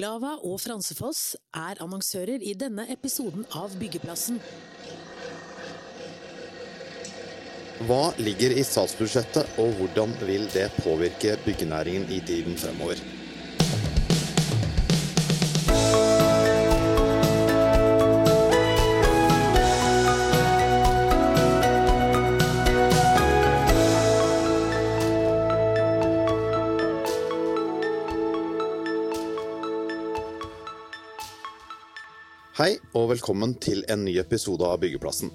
Glava og Fransefoss er annonsører i denne episoden av Byggeplassen. Hva ligger i statsbudsjettet, og hvordan vil det påvirke byggenæringen i tiden fremover? Og velkommen til en ny episode av Byggeplassen.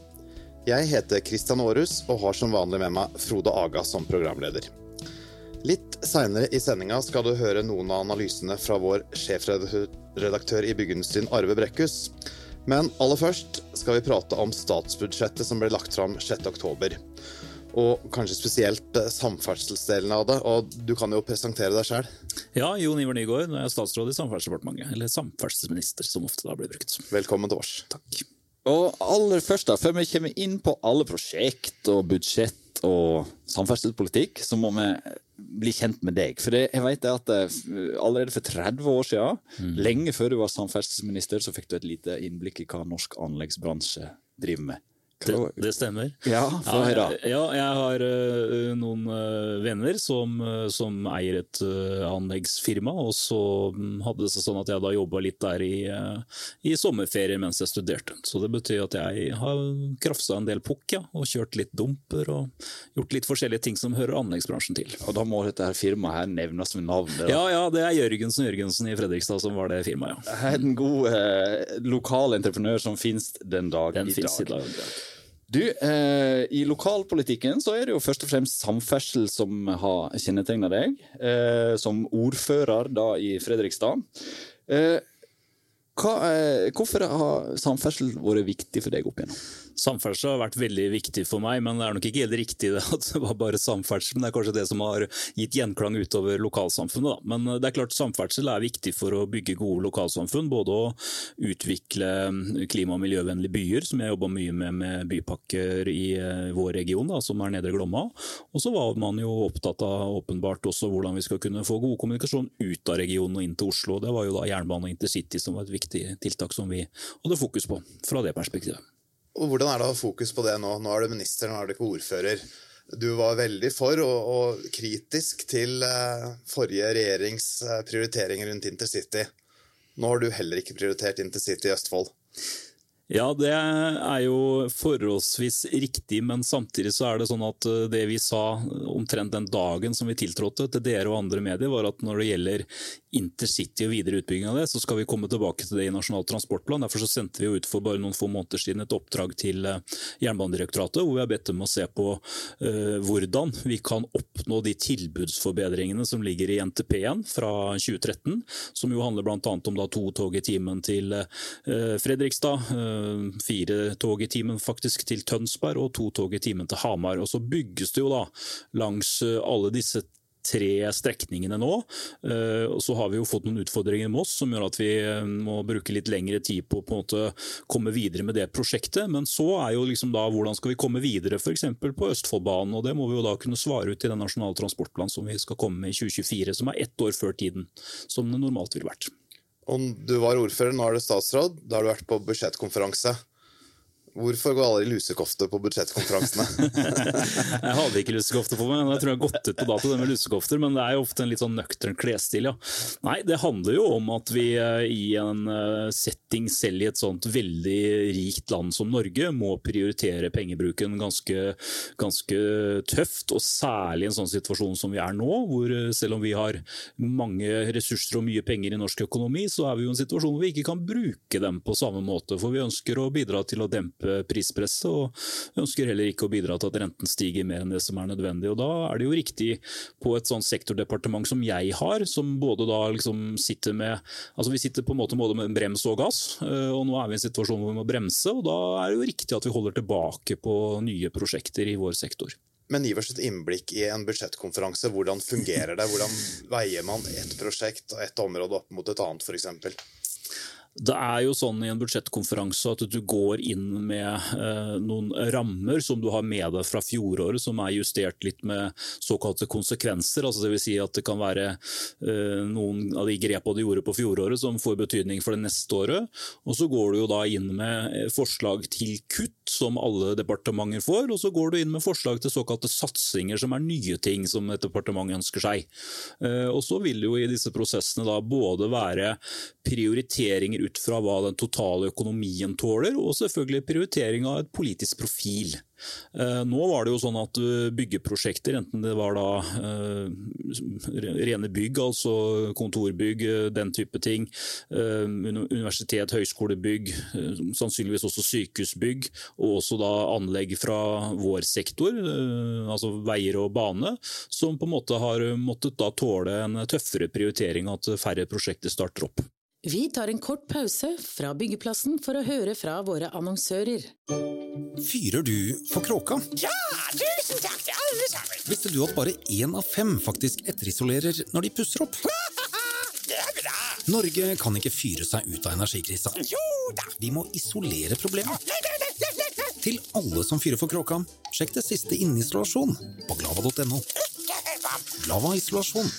Jeg heter Kristian Aarhus og har som vanlig med meg Frode Aga som programleder. Litt seinere i sendinga skal du høre noen av analysene fra vår sjefredaktør i byggeindustrien Arve Brekkhus. Men aller først skal vi prate om statsbudsjettet som ble lagt fram 6.10. Og kanskje spesielt eh, samferdselsdelen av det. Og du kan jo presentere deg sjøl. Ja, Jon Iver Nygaard, nå er jeg statsråd i Samferdselsdepartementet. Eller samferdselsminister, som ofte da blir brukt. Velkommen til oss. Takk. Og aller først, da, før vi kommer inn på alle prosjekt og budsjett og samferdselspolitikk, så må vi bli kjent med deg. For jeg vet at eh, allerede for 30 år siden, mm. lenge før du var samferdselsminister, så fikk du et lite innblikk i hva norsk anleggsbransje driver med. Det, det, stemmer. Ja, høre. Ja, jeg har uh, noen uh, venner som, uh, som, eier et anleggsfirma. Og så um, hadde det seg sånn at jeg da jobba litt der i, i sommerferie mens jeg studerte. Så det betyr at jeg har krafsa en del pukk ja, og kjørt litt dumper og gjort litt forskjellige ting som hører anleggsbransjen til. Og da må dette her firmaet her nevnes med navn? Ja, ja, det er Jørgensen Jørgensen i Fredrikstad som var det firmaet, ja. En god lokal entreprenør som finnes den dag den i dag. I dag. Du, eh, I lokalpolitikken så er det jo først og fremst samferdsel som har kjennetegna deg. Eh, som ordfører da i Fredrikstad. Eh, hva, eh, hvorfor har samferdsel vært viktig for deg opp igjennom? Samferdsel har vært veldig viktig for meg, men det er nok ikke helt riktig det at det var bare samferdsel. Men det er kanskje det som har gitt gjenklang utover lokalsamfunnet. Da. Men det er klart samferdsel er viktig for å bygge gode lokalsamfunn. Både å utvikle klima- og miljøvennlige byer, som jeg jobba mye med med bypakker i eh, vår region, da, som er Nedre Glomma. Og så var man jo opptatt av åpenbart også hvordan vi skal kunne få god kommunikasjon ut av regionen og inn til Oslo. Det var jo da jernbane og intercity som var et viktig tiltak som vi hadde fokus på fra det perspektivet. Og Hvordan er det å ha fokus på det nå? Nå er du minister, nå er du ikke ordfører. Du var veldig for og, og kritisk til uh, forrige regjerings uh, prioriteringer rundt intercity. Nå har du heller ikke prioritert intercity i Østfold. Ja, det er jo forholdsvis riktig, men samtidig så er det sånn at eh, det vi sa omtrent den dagen som vi tiltrådte til dere og andre medier, var at når det gjelder intercity og videre utbygging av det, så skal vi komme tilbake til det i Nasjonal transportplan. Derfor så sendte vi ut for bare noen få måneder siden et oppdrag til eh, Jernbanedirektoratet, hvor vi har bedt dem å se på uh, hvordan vi kan oppnå de tilbudsforbedringene som ligger i NTP-en fra 2013, som jo handler bl.a. om da to tog i timen til Fredrikstad. Uh, fire tog i timen faktisk til Tønsberg og to tog i timen til Hamar. Og så bygges det jo da langs eh, alle disse tre strekningene nå. Eh, Så har vi jo fått noen utfordringer med oss som gjør at vi eh, må bruke litt lengre tid på å komme videre med det prosjektet. Men så er jo liksom da hvordan skal vi komme videre f.eks. på Østfoldbanen. og Det må vi jo da kunne svare ut i den nasjonale transportplanen som vi skal komme med i 2024, som er ett år før tiden, som det normalt ville vært. Og du var ordfører, nå er du statsråd. Da har du vært på budsjettkonferanse. Hvorfor går alle i lusekofte på budsjettkonferansene? jeg hadde ikke lusekofte på meg, men jeg tror jeg har gått ut på dato med lusekofter. Men det er jo ofte en litt sånn nøktern klesstil, ja. Nei, det handler jo om at vi eh, i en eh, setting selv i et sånt veldig rikt land som Norge må prioritere pengebruken ganske, ganske tøft. Og særlig i en sånn situasjon som vi er nå, hvor eh, selv om vi har mange ressurser og mye penger i norsk økonomi, så er vi jo i en situasjon hvor vi ikke kan bruke dem på samme måte. For vi ønsker å bidra til å dempe dempe prispresset, og ønsker heller ikke å bidra til at renten stiger mer enn det som er nødvendig. Og Da er det jo riktig på et sånt sektordepartement som jeg har, som både da liksom sitter med altså Vi sitter på en måte både med brems og gass, eh, og nå er vi i en situasjon hvor vi må bremse. og Da er det jo riktig at vi holder tilbake på nye prosjekter i vår sektor. Men gi oss et innblikk i en budsjettkonferanse. Hvordan fungerer det? Hvordan veier man ett prosjekt og ett område opp mot et annet, f.eks.? Det er jo sånn i en budsjettkonferanse at du går inn med eh, noen rammer som du har med deg fra fjoråret, som er justert litt med såkalte konsekvenser. Altså Dvs. Si at det kan være eh, noen av de grepene du gjorde på fjoråret som får betydning for det neste året. Og så går du jo da inn med eh, forslag til kutt som alle departementer får, og så går du inn med forslag til såkalte satsinger som er nye ting som et departement ønsker seg. Eh, og så vil jo i disse prosessene da både være prioriteringer ut fra hva den totale økonomien tåler, og selvfølgelig prioritering av et politisk profil. Eh, nå var det jo sånn at eh, byggeprosjekter, enten det var da eh, rene bygg, altså kontorbygg, den type ting, universitet, høyskolebygg, sannsynligvis også sykehusbygg, og også da anlegg fra vår sektor, altså veier og bane, som på en måte har måttet da tåle en tøffere prioritering, at færre prosjekter starter opp. Vi tar en kort pause fra byggeplassen for å høre fra våre annonsører. Fyrer du for kråka? Ja, tusen takk til alle sammen! Visste du at bare én av fem faktisk etterisolerer når de pusser opp? Det er bra! Norge kan ikke fyre seg ut av energikrisa. Jo da! Vi må isolere problemet. Til alle som fyrer for kråka, sjekk det siste inninstallasjon på glava.no. Glava isolasjon.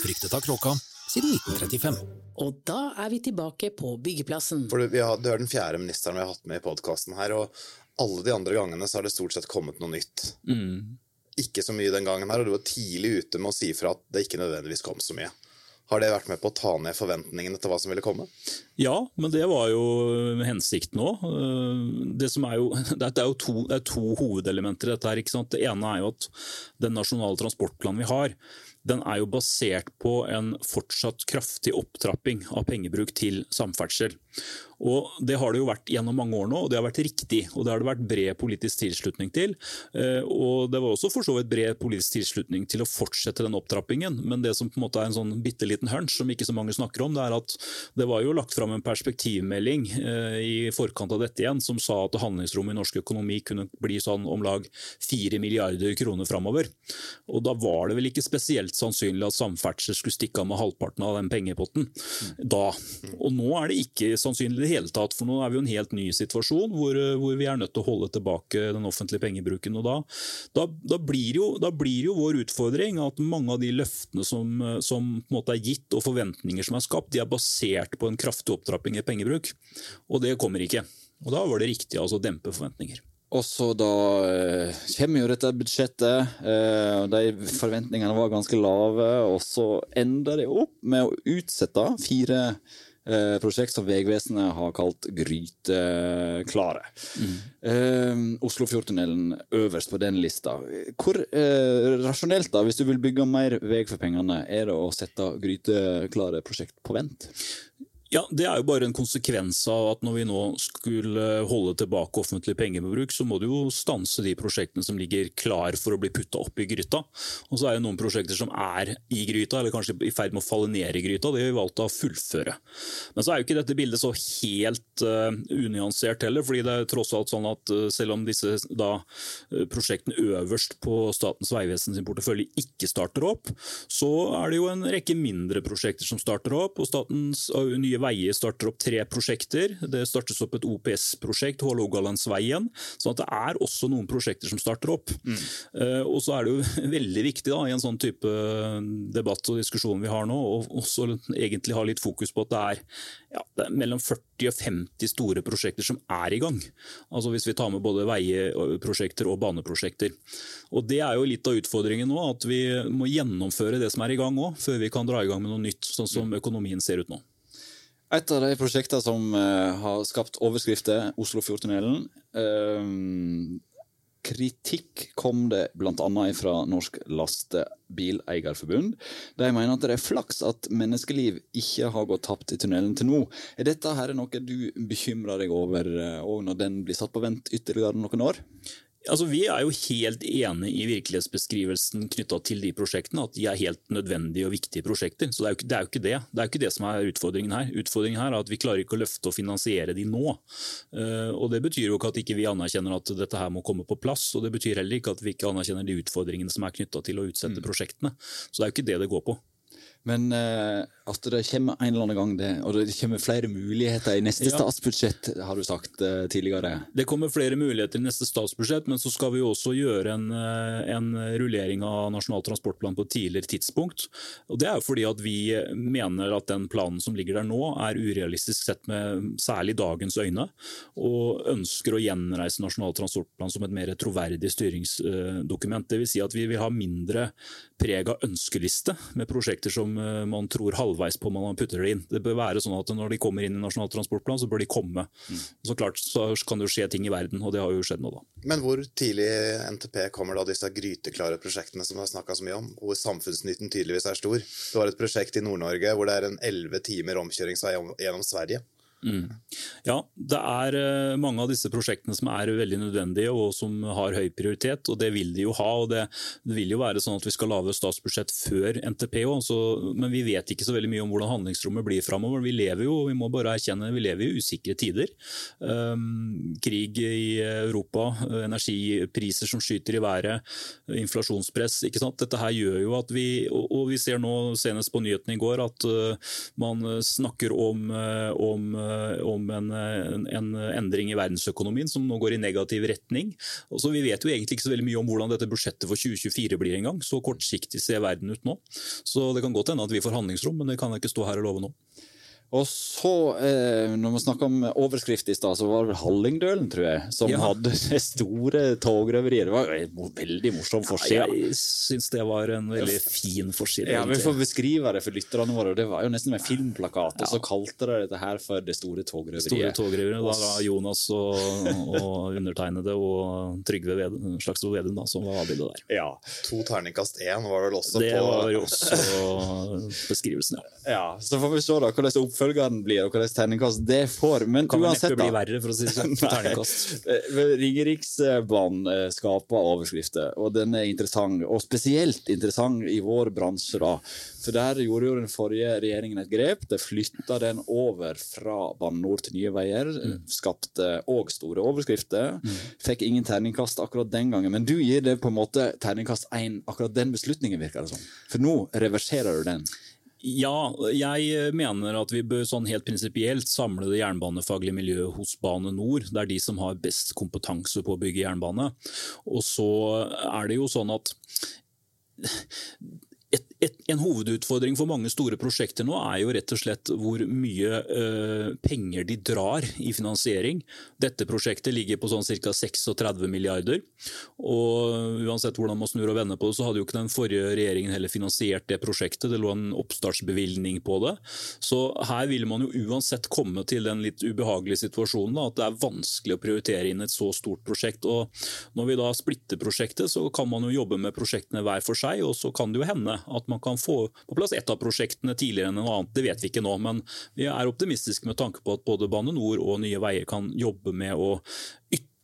Fryktet av kråka siden 1935. Og da er vi tilbake på byggeplassen. For du, vi har, du er den fjerde ministeren vi har hatt med i podkasten her, og alle de andre gangene så har det stort sett kommet noe nytt. Ikke så mye den gangen her, og du var tidlig ute med å si fra at det ikke nødvendigvis kom så mye. Har det vært med på å ta ned forventningene til hva som ville komme? Ja, men det var jo hensikten òg. Det, er jo, det er jo to, det er to hovedelementer i dette. her, ikke sant? Det ene er jo at den nasjonale transportplanen vi har, den er jo basert på en fortsatt kraftig opptrapping av pengebruk til samferdsel. Og Det har det jo vært gjennom mange år nå, og det har vært riktig. og Det har det vært bred politisk tilslutning til. Eh, og Det var også for så vidt bred politisk tilslutning til å fortsette den opptrappingen. Men det som på en måte er en sånn bitte liten hunch, som ikke så mange snakker om, det er at det var jo lagt fram en perspektivmelding eh, i forkant av dette igjen, som sa at handlingsrommet i norsk økonomi kunne bli sånn om lag 4 milliarder kroner framover. Og da var det vel ikke spesielt sannsynlig at samferdsel skulle stikke av med halvparten av den pengepotten da. Og nå er det ikke sannsynlig i det hele tatt, for nå er vi jo en helt ny situasjon hvor, hvor, vi er nødt til å holde tilbake den offentlige pengebruken. og Da, da, da, blir, jo, da blir jo vår utfordring at mange av de løftene som, som er gitt og forventninger som er skapt, de er basert på en kraftig opptrapping i pengebruk. Og det kommer ikke. Og Da var det riktig altså, å dempe forventninger. Og så da eh, kommer jo dette budsjettet, eh, de forventningene var ganske lave. Og så ender det opp med å utsette fire eh, prosjekt som Vegvesenet har kalt gryteklare. Eh, Oslofjordtunnelen øverst på den lista. Hvor eh, rasjonelt, da, hvis du vil bygge mer vei for pengene, er det å sette gryteklare prosjekt på vent? Ja, Det er jo bare en konsekvens av at når vi nå skulle holde tilbake offentlig pengebruk, så må du jo stanse de prosjektene som ligger klar for å bli putta opp i gryta. Og så er det noen prosjekter som er i gryta, eller kanskje i ferd med å falle ned i gryta. Det har vi valgt å fullføre. Men så er jo ikke dette bildet så helt uh, unyansert heller, fordi det er tross alt sånn at uh, selv om disse da, uh, prosjektene øverst på Statens vegvesen sin portefølje ikke starter opp, så er det jo en rekke mindre prosjekter som starter opp. og Statens nye Veier starter opp tre prosjekter. Det startes opp et OPS-prosjekt, Hålogalandsveien. Så det er også noen prosjekter som starter opp. Mm. Uh, og så er det jo veldig viktig da, i en sånn type debatt og diskusjon vi har nå, å også egentlig ha litt fokus på at det er, ja, det er mellom 40 og 50 store prosjekter som er i gang. Altså Hvis vi tar med både veiprosjekter og baneprosjekter. Og Det er jo litt av utfordringen nå, at vi må gjennomføre det som er i gang òg, før vi kan dra i gang med noe nytt, sånn som økonomien ser ut nå. Et av de prosjektene som uh, har skapt overskrifter, Oslofjordtunnelen. Uh, kritikk kom det bl.a. fra Norsk Lastebileierforbund. De mener at det er flaks at menneskeliv ikke har gått tapt i tunnelen til nå. Er dette her noe du bekymrer deg over òg uh, når den blir satt på vent ytterligere noen år? Altså, vi er jo helt enig i virkelighetsbeskrivelsen knytta til de prosjektene. At de er helt nødvendige og viktige prosjekter. Så det er, jo, det er jo ikke det. Det er jo ikke det som er utfordringen her. Utfordringen her er at vi klarer ikke å løfte og finansiere de nå. Uh, og Det betyr jo ikke at ikke vi anerkjenner at dette her må komme på plass. Og det betyr heller ikke at vi ikke anerkjenner de utfordringene som er knytta til å utsette mm. prosjektene. Så det er jo ikke det det går på. Men uh at det kommer en eller annen gang det, og det kommer flere muligheter i neste Ja. statsbudsjett, har du sagt uh, tidligere. Det kommer flere muligheter i neste statsbudsjett, men så skal vi jo også gjøre en, eh, en rullering av Nasjonal transportplan på et tidligere tidspunkt. Og Det er jo fordi at vi mener at den planen som ligger der nå er urealistisk sett med særlig dagens øyne, og ønsker å gjenreise Nasjonal transportplan som et mer troverdig styringsdokument. Vil si at vi vil ha mindre preg av ønskeliste med prosjekter som eh, man tror halvveis på man putter det inn. Det bør være sånn at når de kommer inn i Nasjonal transportplan, så bør de komme. Så klart så kan det jo skje ting i verden, og det har jo skjedd nå, da. Men hvor tidlig i NTP kommer da disse gryteklare prosjektene som vi har snakka så mye om, hvor samfunnsnytten tydeligvis er stor? Du har et prosjekt i Nord-Norge hvor det er en elleve timer omkjøringsvei gjennom Sverige. Ja, det er eh, mange av disse prosjektene som er veldig nødvendige og som har høy prioritet, og det vil de jo ha. og Det, vil jo være sånn at vi skal lage statsbudsjett før NTP òg, men vi vet ikke så veldig mye om hvordan handlingsrommet blir framover. Vi lever jo, vi må bare erkjenne, vi lever i usikre tider. Um, krig i Europa, energipriser som skyter i været, inflasjonspress. ikke sant? Dette her gjør jo at vi, og, og vi ser nå senest på nyhetene i går, at uh, man snakker om, om uh, om en, en, en endring i verdensøkonomien som nå går i negativ retning. Og så Vi vet jo egentlig ikke så veldig mye om hvordan dette budsjettet for 2024 blir engang. Så kortsiktig ser verden ut nå. Så det kan godt hende at vi får handlingsrom, men det kan jeg ikke stå her og love nå. Og så, eh, når vi snakker om overskrift i stad, så var det Hallingdølen, tror jeg, som Ja. hadde det store togrøveriet. Det var jo en veldig morsom forside. Jeg syns det var en veldig fin forside. Ja, Vi får beskrive det for lytterne våre. Det var jo nesten med filmplakat, og så kalte de dette her for Det store togrøveriet. Store togrøveriet, Da var Jonas og, og undertegnede og Trygve Ved, Slagsvold Vedum da, som var avbildet der. Ja. To terningkast én var vel også Det på var jo også beskrivelsen, ja. ja. Så får vi se da hvordan oppfølgeren blir, og hvordan terningkast det får. Men Kan uansett, neppe bli da. verre, for å si det sånn. Terningkast. Eh, Ringeriksbanen eh, skaper overskrifter, og den er interessant. Og spesielt interessant i vår bransje, da. For der gjorde jo den forrige regjeringen et grep. De flytta den over fra Bane NOR til Nye Veier. Skapte òg store overskrifter. Fikk ingen terningkast akkurat den gangen, men du gir det på en måte terningkast én, akkurat den beslutningen, virker det som. For nå reverserer du den. Ja, jeg mener at vi bør sånn helt prinsipielt samle det jernbanefaglige miljøet hos Bane NOR. Det er de som har best kompetanse på å bygge jernbane. Og så er det jo sånn at et, et, en hovedutfordring for mange store prosjekter nå er jo rett og slett hvor mye eh, penger de drar i finansiering. Dette prosjektet ligger på sånn ca. 36 milliarder. Og uansett hvordan man snur og vender på det, så hadde jo ikke den forrige regjeringen heller finansiert det prosjektet. Det lå en oppstartsbevilgning på det. Så her vil man jo uansett komme til den litt ubehagelige situasjonen da, at det er vanskelig å prioritere inn et så stort prosjekt. Og når vi da splitter prosjektet, så kan man jo jobbe med prosjektene hver for seg, og så kan det jo hende at man kan få på plass ett av prosjektene tidligere enn noe annet. Det vet vi ikke nå, men vi er optimistiske med tanke på at både Bane NOR og Nye Veier kan jobbe med å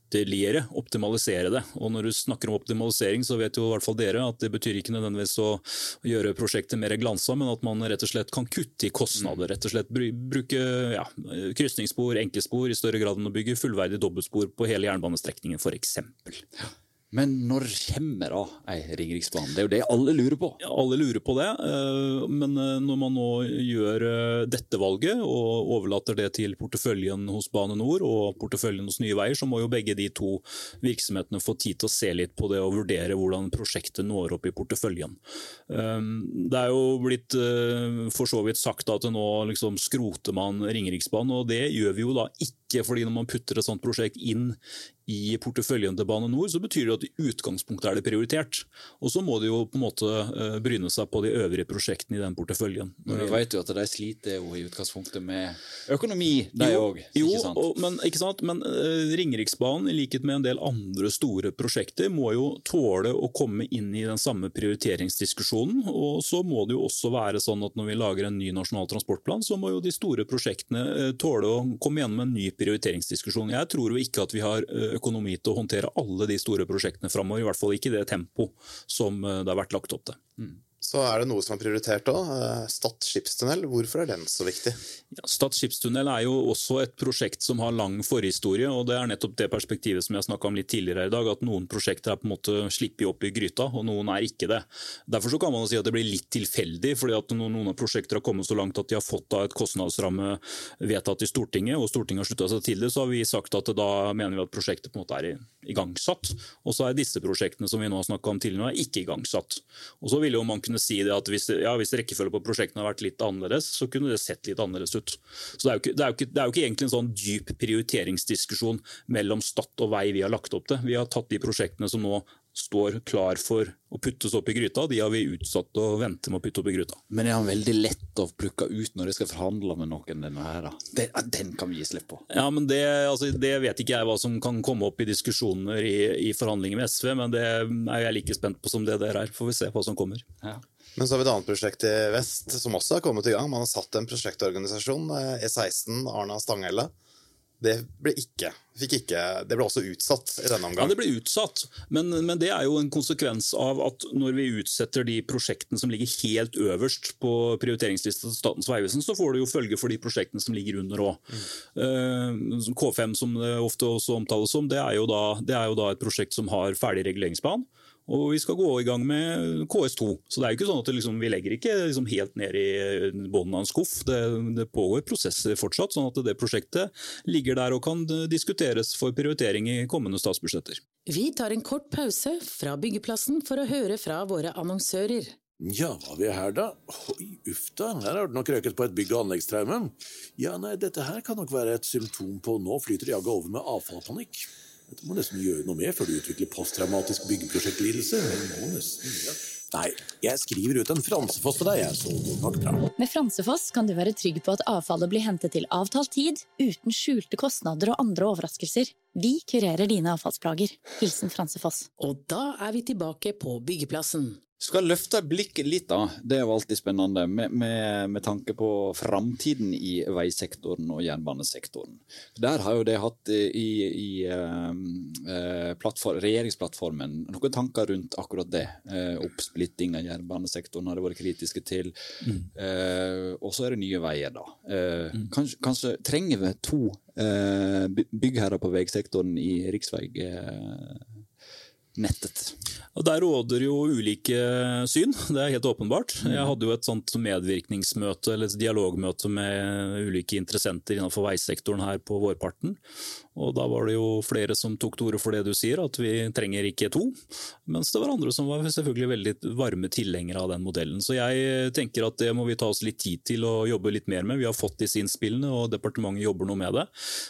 ytterligere optimalisere det. Og når du snakker om optimalisering, så vet jo i hvert fall dere at det betyr ikke nødvendigvis å gjøre prosjektet mer glansa, men at man rett og slett kan kutte i kostnader. Rett og slett bruke ja, krysningsspor, enkeltspor i større grad enn å bygge fullverdig dobbeltspor på hele jernbanestrekningen f.eks. Men når kommer da ei Ringeriksbane? Det er jo det alle lurer på. Ja, Alle lurer på det, eh, men eh, når man nå gjør eh, dette valget og overlater det til porteføljen hos Bane NOR og porteføljen hos Nye Veier, så må jo begge de to virksomhetene få tid til å se litt på det og vurdere hvordan prosjektet når opp i porteføljen. Det er jo blitt for så vidt sagt at nå liksom skroter man Ringeriksbanen, og det gjør vi jo da ikke fordi når man putter et sånt prosjekt inn i porteføljen til Bane NOR, så betyr det at i utgangspunktet er det prioritert. Og så må de jo på en måte eh, bryne seg på de øvrige prosjektene i den porteføljen. Men vi vet jo at de sliter jo i utgangspunktet med økonomi, de Jo, òg. Jo, og, men, ikke sant? men eh, Ringeriksbanen, i likhet med en del andre store prosjekter, må jo tåle å komme inn i den samme prioriteringsdiskusjonen. Og så må det jo også være sånn at når vi lager en ny nasjonal transportplan, så må jo de store prosjektene eh, tåle å komme gjennom en ny prioriteringsdiskusjon. Jeg tror jo ikke at vi har eh, økonomi til å håndtere alle de store prosjektene framover, i hvert fall ikke i det tempo som eh, det har vært lagt opp til. Så er det noe som er prioritert òg. Stad skipstunnel. Hvorfor er den så viktig? Ja, Stad skipstunnel er jo også et prosjekt som har lang forhistorie. og Det er nettopp det perspektivet som jeg snakka om litt tidligere i dag. At noen prosjekter er på en måte sluppet opp i gryta, og noen er ikke det. Derfor så kan man si at det blir litt tilfeldig. fordi at noen av prosjekter har kommet så langt at de har fått da et kostnadsramme vedtatt i Stortinget, og Stortinget har slutta seg til det, så har vi sagt at da mener vi at prosjektet på en måte er igangsatt. Og så er disse prosjektene som vi nå har snakka om tidligere, ikke igangsatt. Og så vil jo man kunne si det at hvis, ja, hvis rekkefølgen på prosjektene har vært litt annerledes, så kunne det sett litt annerledes ut. Så Det er jo ikke, er jo ikke, er jo ikke egentlig en sånn dyp prioriteringsdiskusjon mellom Stad og vei vi har lagt opp til. Vi har tatt de prosjektene som nå står klar for å puttes opp i gryta, de har vi utsatt og venter med å putte opp i gryta. Men er han veldig lett å plukke ut når de skal forhandle med noen? denne her da? Den, den kan vi gi slipp på. Ja, men det, altså, det, vet ikke jeg hva som kan komme opp i diskusjoner i, i forhandlinger med SV, men det er jeg like spent på som det der er. Får vi se hva som kommer. Ja. Men så har vi et annet prosjekt i vest som også har kommet i gang. Man har satt en prosjektorganisasjon, eh, E16 Arna-Stanghelle. Det ble ikke, ikke Det ble også utsatt i denne omgang. Ja. Det ble utsatt, men, men det er jo en konsekvens av at når vi utsetter de prosjektene som ligger helt øverst på prioriteringslista til Statens vegvesen, så får det jo følge for de prosjektene som ligger under òg. K5, som det ofte også omtales som, det er, da, det er jo da et prosjekt som har ferdig reguleringsplan. Og vi skal gå i gang med KS2. Så det er jo ikke sånn at liksom, vi legger ikke liksom helt ned i bunnen av en skuff. Det, det pågår prosesser fortsatt, sånn at det prosjektet ligger der og kan diskuteres for prioritering i kommende statsbudsjetter. Vi tar en kort pause fra byggeplassen for å høre fra våre annonsører. Ja, hva har vi her da? Oi, uff da, her har det nok røket på et bygg- og anleggstraume. Ja, nei, dette her kan nok være et symptom på nå flyter jaget over med avfallpanikk. Dette må nesten gjøre noe med før du utvikler posttraumatisk byggeprosjektlidelse. Ja. Nei, jeg skriver ut en fransefoss til deg, jeg, så går nok bra. Med Fransefoss kan du være trygg på at avfallet blir hentet til avtalt tid, uten skjulte kostnader og andre overraskelser. Vi kurerer dine avfallsplager. Hilsen Fransefoss. Og da er vi tilbake på byggeplassen. Skal løfte blikket litt, da. Det er jo alltid spennende med, med, med tanke på framtiden i veisektoren og jernbanesektoren. Der har jo det hatt i, i eh, plattform, regjeringsplattformen noen tanker rundt akkurat det. Eh, oppsplitting av jernbanesektoren har det vært kritiske til. Eh, og så er det Nye Veier, da. Mm. kanskje, kanskje trenger vi to eh, byggherrer på veisektoren i riksveinettet? Og Der råder jo ulike syn, det er helt åpenbart. Jeg hadde jo et sånt medvirkningsmøte eller et dialogmøte med ulike interessenter innenfor veisektoren her på vårparten. Og Da var det jo flere som tok til orde for det du sier, at vi trenger ikke to. Mens det var andre som var selvfølgelig veldig varme tilhengere av den modellen. Så jeg tenker at det må vi ta oss litt tid til å jobbe litt mer med. Vi har fått disse innspillene, og departementet jobber noe med det.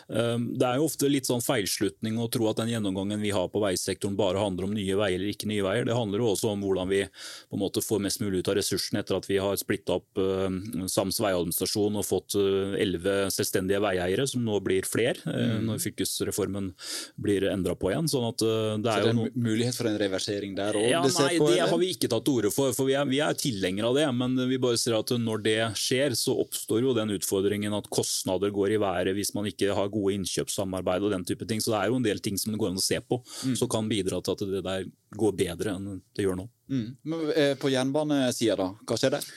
Um, Det er jo ofte litt sånn feilslutning å tro at den gjennomgangen vi har på veisektoren bare handler om nye veier eller ikke nye veier. Det handler jo også om hvordan vi på en måte får mest mulig ut av ressursene etter at vi har splitta opp uh, Sams veiadministrasjon og fått elleve selvstendige veieiere, som nå blir flere Mm. når fylkesreformen blir endra på igjen. Sånn at det er, Så det er en noe mulighet for en reversering der òg? ja, nei, det har vi ikke tatt til orde for, for vi er, vi er tilhengere av det. Men vi bare ser at når det skjer, så oppstår jo den utfordringen at kostnader går i været hvis man ikke har gode innkjøpssamarbeid og den type ting. Så det er jo en del ting som det går an å se på, som kan bidra til at det der går bedre enn det gjør nå. Mm. Men eh, på jernbanesida, da? Hva skjer der?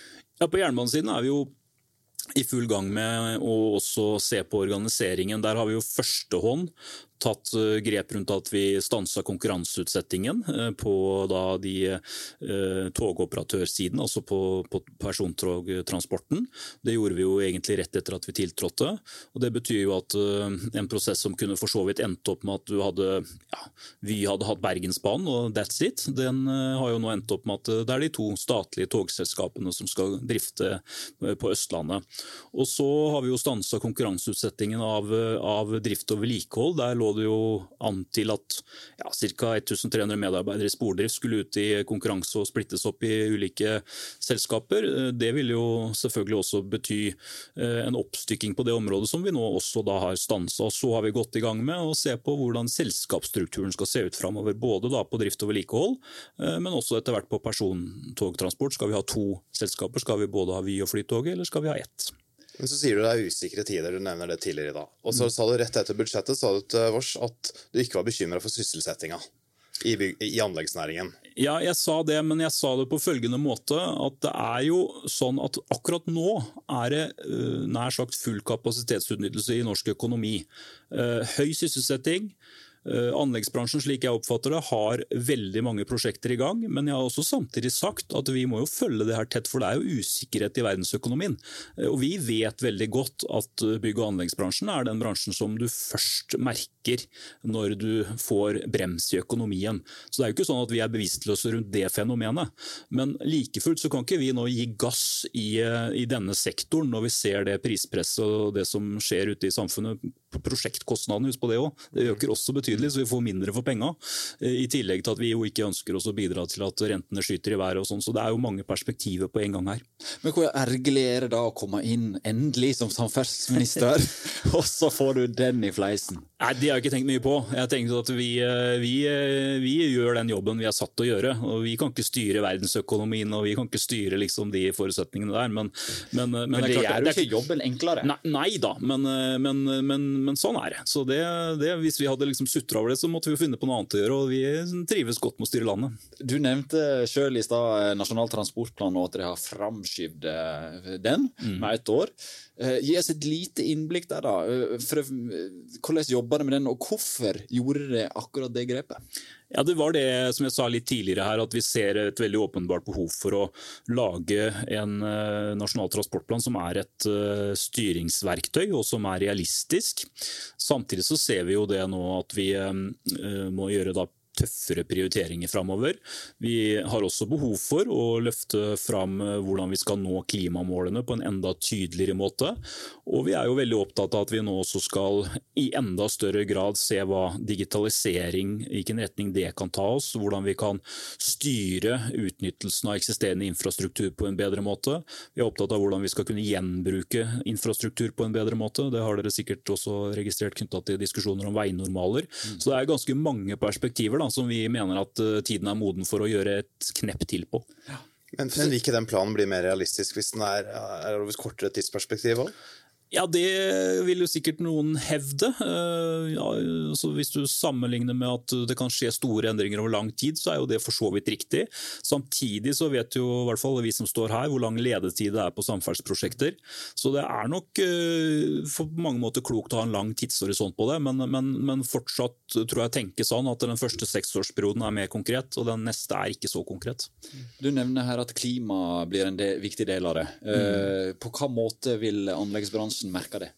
Ja, På jernbanesiden er vi jo i full gang med å også se på organiseringen. Der har vi jo førstehånd tatt eh, grep rundt at vi stansa konkurranseutsettingen eh, på da de eh, togoperatørsiden, altså på, på persontogtransporten. Det gjorde vi jo egentlig rett etter at vi tiltrådte. og Det betyr jo at en prosess som kunne for så vidt endt opp med at du hadde ja, vi hadde hatt Bergensbanen og that's it, den har jo nå endt opp med at det er de to statlige togselskapene som skal drifte på Østlandet. Og så har vi jo stansa konkurranseutsettingen av, av drift og vedlikehold. Der lå det jo an til at ja, ca. 1300 medarbeidere i spordrift skulle ut i konkurranse og splittes opp i ulike selskaper. Det vil jo selvfølgelig også bety eh, en oppstykking på det området som vi nå også da har stansa. Så har vi gått i gang med å se på hvordan selskapsstrukturen skal se ut framover. Både da på drift og vedlikehold, eh, men også etter hvert på persontogtransport. Skal vi ha to selskaper? Skal vi både ha Vy og Flytoget, eller skal vi ha ett? Men så sier du det er usikre tider, du nevner det tidligere i dag. Og så sa du rett etter budsjettet sa du til Vårs at du ikke var bekymra for sysselsettinga i, i anleggsnæringen. Ja, jeg sa det, men jeg sa det på følgende måte. At det er jo sånn at akkurat nå er det uh, nær sagt full kapasitetsutnyttelse i norsk økonomi. Uh, høy sysselsetting. Uh, anleggsbransjen slik jeg oppfatter det, har veldig mange prosjekter i gang. Men jeg har også samtidig sagt at vi må jo følge det her tett, for det er jo usikkerhet i verdensøkonomien. Uh, og Vi vet veldig godt at bygg- og anleggsbransjen er den bransjen som du først merker når du får brems i økonomien. Så Det er jo ikke sånn at vi er bevisstløse rundt det fenomenet. Men like fullt så kan ikke vi nå gi gass i, i denne sektoren når vi ser det prispresset og det som skjer ute i samfunnet. Prosjektkostnadene, husk på det òg. Det øker også betydelig, så vi får mindre for penga. I tillegg til at vi jo ikke ønsker oss å bidra til at rentene skyter i været og sånn. Så det er jo mange perspektiver på en gang her. Men hvor ergerlig er det da å komme inn endelig som samferdselsminister, og så får du den i fleisen? Nei, Det har jeg ikke tenkt mye på. Jeg har tenkt at vi, vi, vi, gjør den jobben vi er satt til å gjøre. og Vi kan ikke styre verdensøkonomien og vi kan ikke styre liksom de forutsetningene der. Men, men, men, men det, er gjør jo ikke jobben enklere? Nei, nei da, men, men, sånn er det. Så det, det, Hvis vi hadde liksom sutra over det, så måtte vi jo finne på noe annet å gjøre. og Vi trives godt med å styre landet. Du nevnte sjøl i stad Nasjonal transportplan og at dere har framskyvd den Mm. med ett år. Gi oss et lite innblikk der, da. For, hvordan jobber dere med den, og hvorfor gjorde dere akkurat det grepet? Ja, Det var det som jeg sa litt tidligere her, at vi ser et veldig åpenbart behov for å lage en uh, nasjonal transportplan som er et uh, styringsverktøy og som er realistisk. Samtidig så ser vi jo det nå at vi uh, må gjøre da tøffere prioriteringer framover. Vi har også behov for å løfte fram hvordan vi skal nå klimamålene på en enda tydeligere måte. Og vi er jo veldig opptatt av at vi nå også skal i enda større grad se hva digitalisering, hvilken retning det kan ta oss, hvordan vi kan styre utnyttelsen av eksisterende infrastruktur på en bedre måte. Vi er opptatt av hvordan vi skal kunne gjenbruke infrastruktur på en bedre måte. Det har dere sikkert også registrert knytta til diskusjoner om veinormaler. Så det er ganske mange perspektiver da, som vi mener at tiden er moden for å gjøre et knepp til på. Ja. Men, men vil ikke den planen bli mer realistisk hvis den er, er over kortere tidsperspektiv òg? Ja, det vil jo sikkert noen hevde. Ja, altså hvis du sammenligner med at det kan skje store endringer over lang tid, så er jo det for så vidt riktig. Samtidig så vet jo i hvert fall vi som står her, hvor lang ledetid det er på samferdselsprosjekter. Så det er nok på mange måter klokt å ha en lang tidshorisont på det, men, men, men fortsatt tror jeg tenker sånn at den første seksårsperioden er mer konkret, og den neste er ikke så konkret. Du nevner her at klima blir en del, viktig del av det. Mm. På hva måte vil anleggsbransjen merker det?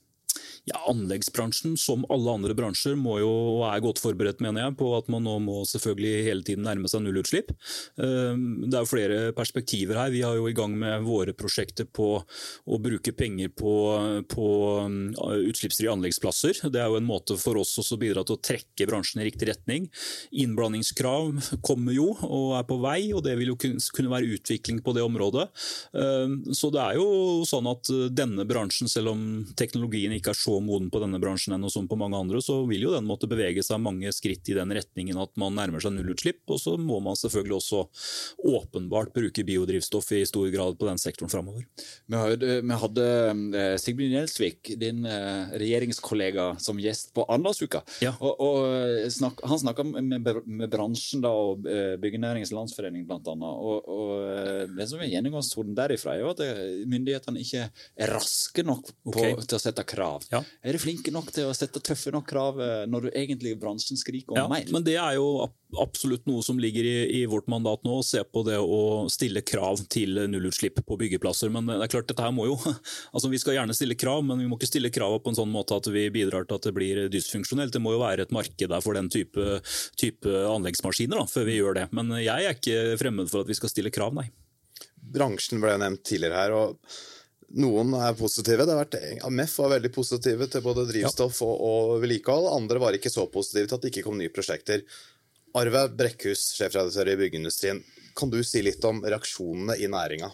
Ja, Anleggsbransjen, som alle andre bransjer, må jo og er godt forberedt mener jeg, på at man nå må selvfølgelig hele tiden nærme seg nullutslipp. Det er jo flere perspektiver her. Vi er jo i gang med våre prosjekter på å bruke penger på, på utslippsfrie anleggsplasser. Det er jo en måte for oss også å bidra til å trekke bransjen i riktig retning. Innblandingskrav kommer jo og er på vei, og det vil jo kunne være utvikling på det området. Så det er jo sånn at denne bransjen, selv om teknologien ikke er så moden på denne bransjen enn som på mange andre, så vil jo den måtte bevege seg mange skritt i den retningen at man nærmer seg nullutslipp. Og så må man selvfølgelig også åpenbart bruke biodrivstoff i stor grad på den sektoren framover. Vi hadde Sigbjørn Gjelsvik, din regjeringskollega, som gjest på Arendalsuka. Ja. Og, og snak, han snakka med, med, bransjen da, og Byggenæringens Landsforening bl.a. Og, og det som er gjennomgangstonen derifra, er jo at myndighetene ikke er raske nok på, Okay. til å sette krav. Ja. Er du flinke nok til å sette tøffe nok krav eh, når du egentlig bransjen skriker om Ja, mer? men det er jo absolutt noe som ligger i, i vårt mandat nå, å se på det å stille krav til nullutslipp på byggeplasser. Men det er klart, dette her må jo altså Vi skal gjerne stille krav, men vi må ikke stille krav på en sånn måte at vi bidrar til at det blir dysfunksjonelt. Det må jo være et marked der for den type, type anleggsmaskiner da, før vi gjør det. Men jeg er ikke fremmed for at vi skal stille krav, nei. Bransjen ble nevnt tidligere her. og noen er positive. Det har vært, MEF var veldig positive til både drivstoff og, og vedlikehold. Andre var ikke så positive til at det ikke kom nye prosjekter. Arve Brekkhus, sjefredaktør i Byggeindustrien. Kan du si litt om reaksjonene i næringa?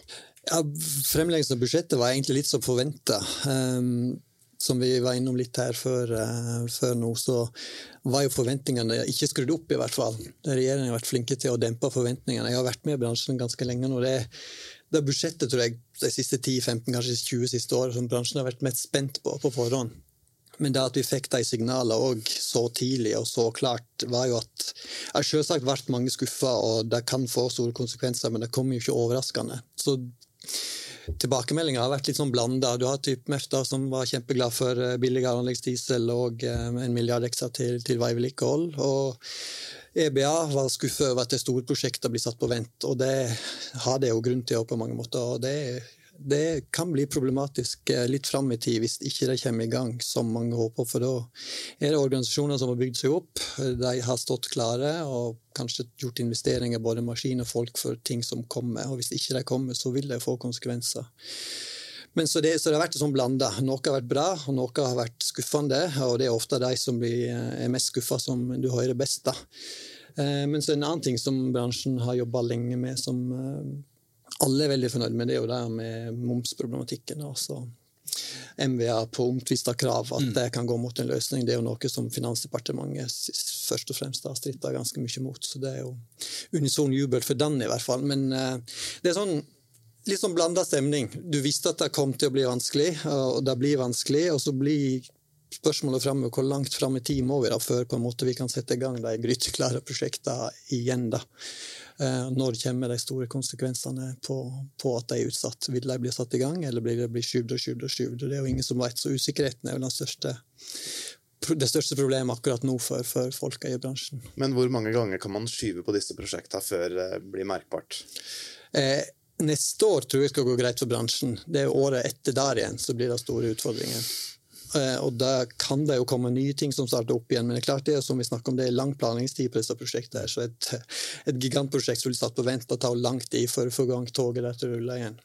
Ja, Fremleggelsen av budsjettet var egentlig litt som forventa. Um, som vi var innom litt her før, uh, før nå, så var jo forventningene ikke skrudd opp, i hvert fall. Regjeringen har vært flinke til å dempe forventningene. Jeg har vært med i bransjen ganske lenge nå. Det, det budsjettet tror jeg, de siste 10-15, kanskje 20 siste årene som bransjen har vært mest spent på på forhånd. Men det at vi fikk de signalene òg så tidlig og så klart, var jo at Jeg selvsagt vært mange skuffa, og det kan få store konsekvenser, men det kommer jo ikke overraskende. Så Tilbakemeldinga har vært litt sånn blanda. Du har typ Mefta som var kjempeglad for eh, billigere anleggsdiesel og eh, en milliard ekstra til, til veivedlikehold. Og EBA var skuffet over at det store prosjektet blir satt på vent, og det har det jo grunn til på mange måter. og det det kan bli problematisk eh, litt fram i tid hvis ikke det kommer i gang som mange håper. For da er det organisasjoner som har bygd seg opp. De har stått klare og kanskje gjort investeringer, både maskin og folk, for ting som kommer. Og hvis ikke de kommer, så vil det få konsekvenser. Men så det, så det har vært sånn blanda. Noe har vært bra, og noe har vært skuffende. Og det er ofte de som blir, eh, er mest skuffa, som du hører best. da. Eh, men så en annen ting som bransjen har jobba lenge med, som alle er veldig fornøyd med, det er jo det med momsproblematikken. altså MVA på omtvista krav, at mm. det kan gå mot en løsning. Det er jo noe som Finansdepartementet først og fremst har stritta ganske mye mot. Så det er jo unison jubel for den, i hvert fall. Men uh, det er sånn litt sånn blanda stemning. Du visste at det kom til å bli vanskelig, og det blir vanskelig. Og så blir spørsmålet framme hvor langt fram i tid må vi da før på en måte vi kan sette i gang de gryteklare prosjektene igjen. da. Eh, når kommer de store konsekvensene på, på, at de er utsatt? Vil de bli satt i gang, eller blir det bli skyvd og skyvd og skyvd? Det er jo ingen som vet, så usikkerheten er vel den største det største problemet akkurat nå for, for folka i bransjen. Men hvor mange ganger kan man skyve på disse prosjektene før det blir merkbart? Eh, neste år tror jeg skal gå greit for bransjen. Det er året etter der igjen så blir det store utfordringer. Eh, og da kan det jo komme nye ting som starter opp igjen. Men det er klart det er som vi snakker om, det er lang planleggingstid på disse prosjektene. Så et, et gigantprosjekt som blir satt på vent, det tar lang tid for å få gang toget der til å rulle igjen.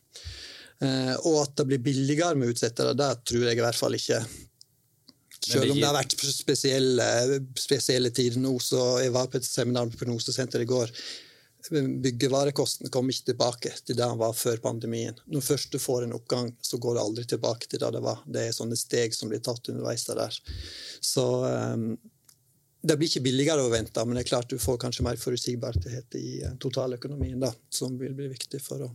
Eh, og at det blir billigere med utsettere, det tror jeg i hvert fall ikke. Selv om det har vært spesielle, spesielle tider nå, så jeg var på et seminar på Prognosesenteret i går byggevarekosten kommer ikke tilbake til det den var før pandemien. Når først du får en oppgang, så går det aldri tilbake til det det var. Det er sånne steg som blir tatt underveis der. Så um, det blir ikke billigere å vente, men det er klart du får kanskje mer forutsigbarhet i uh, totaløkonomien, da, som vil bli viktig for å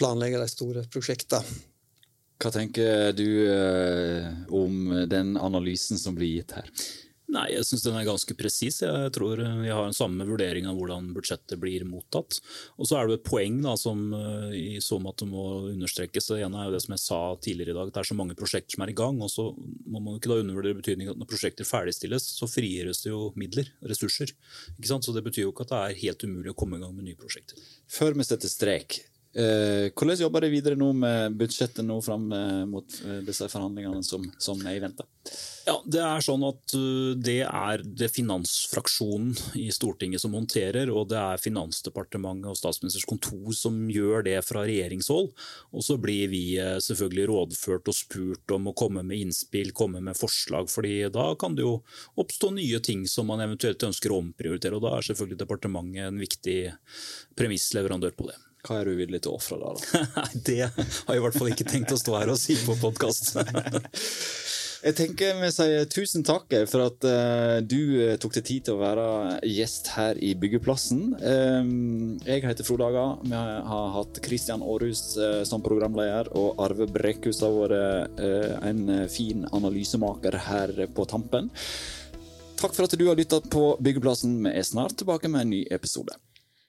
planlegge de store prosjektene. Hva tenker du uh, om den analysen som blir gitt her? Nei, jeg syns den er ganske presis. Jeg tror vi har en samme vurdering av hvordan budsjettet blir mottatt. Og så er det et poeng da, som eh, i så måte må understrekes. Det ene er jo det som jeg sa tidligere i dag, det er så mange prosjekter som er i gang. og så må man ikke da undervurdere betydningen at når prosjekter ferdigstilles, så frigjøres det jo midler, ressurser. Ikke sant? Så det betyr jo ikke at det er helt umulig å komme i gang med nye prosjekter. Før vi setter strek, Eh, hvordan jobber dere videre nå med budsjettet nå fram eh, mot eh, disse forhandlingene som, som er i vente? Ja, Det er sånn at det er det finansfraksjonen i Stortinget som håndterer, og det er Finansdepartementet og Statsministerens kontor som gjør det fra regjeringshold. Og så blir vi selvfølgelig rådført og spurt om å komme med innspill, komme med forslag. fordi da kan det jo oppstå nye ting som man eventuelt ønsker å omprioritere. og Da er selvfølgelig departementet en viktig premissleverandør på det. Hva er du villig til å ofre da? da? Det har jeg i hvert fall ikke tenkt å stå her og si på podkast. Jeg tenker vi sier tusen takk for at uh, du uh, tok deg tid til å være gjest her i Byggeplassen. Um, jeg heter Frode Aga. Vi har hatt Kristian Aarhus uh, som programleder, og Arve Brekkhus har vært en fin analysemaker her på tampen. Takk for at du har lytta på Byggeplassen. Vi er snart tilbake med en ny episode.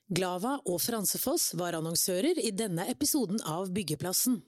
Glava og Fransefoss var annonsører i denne episoden av Byggeplassen.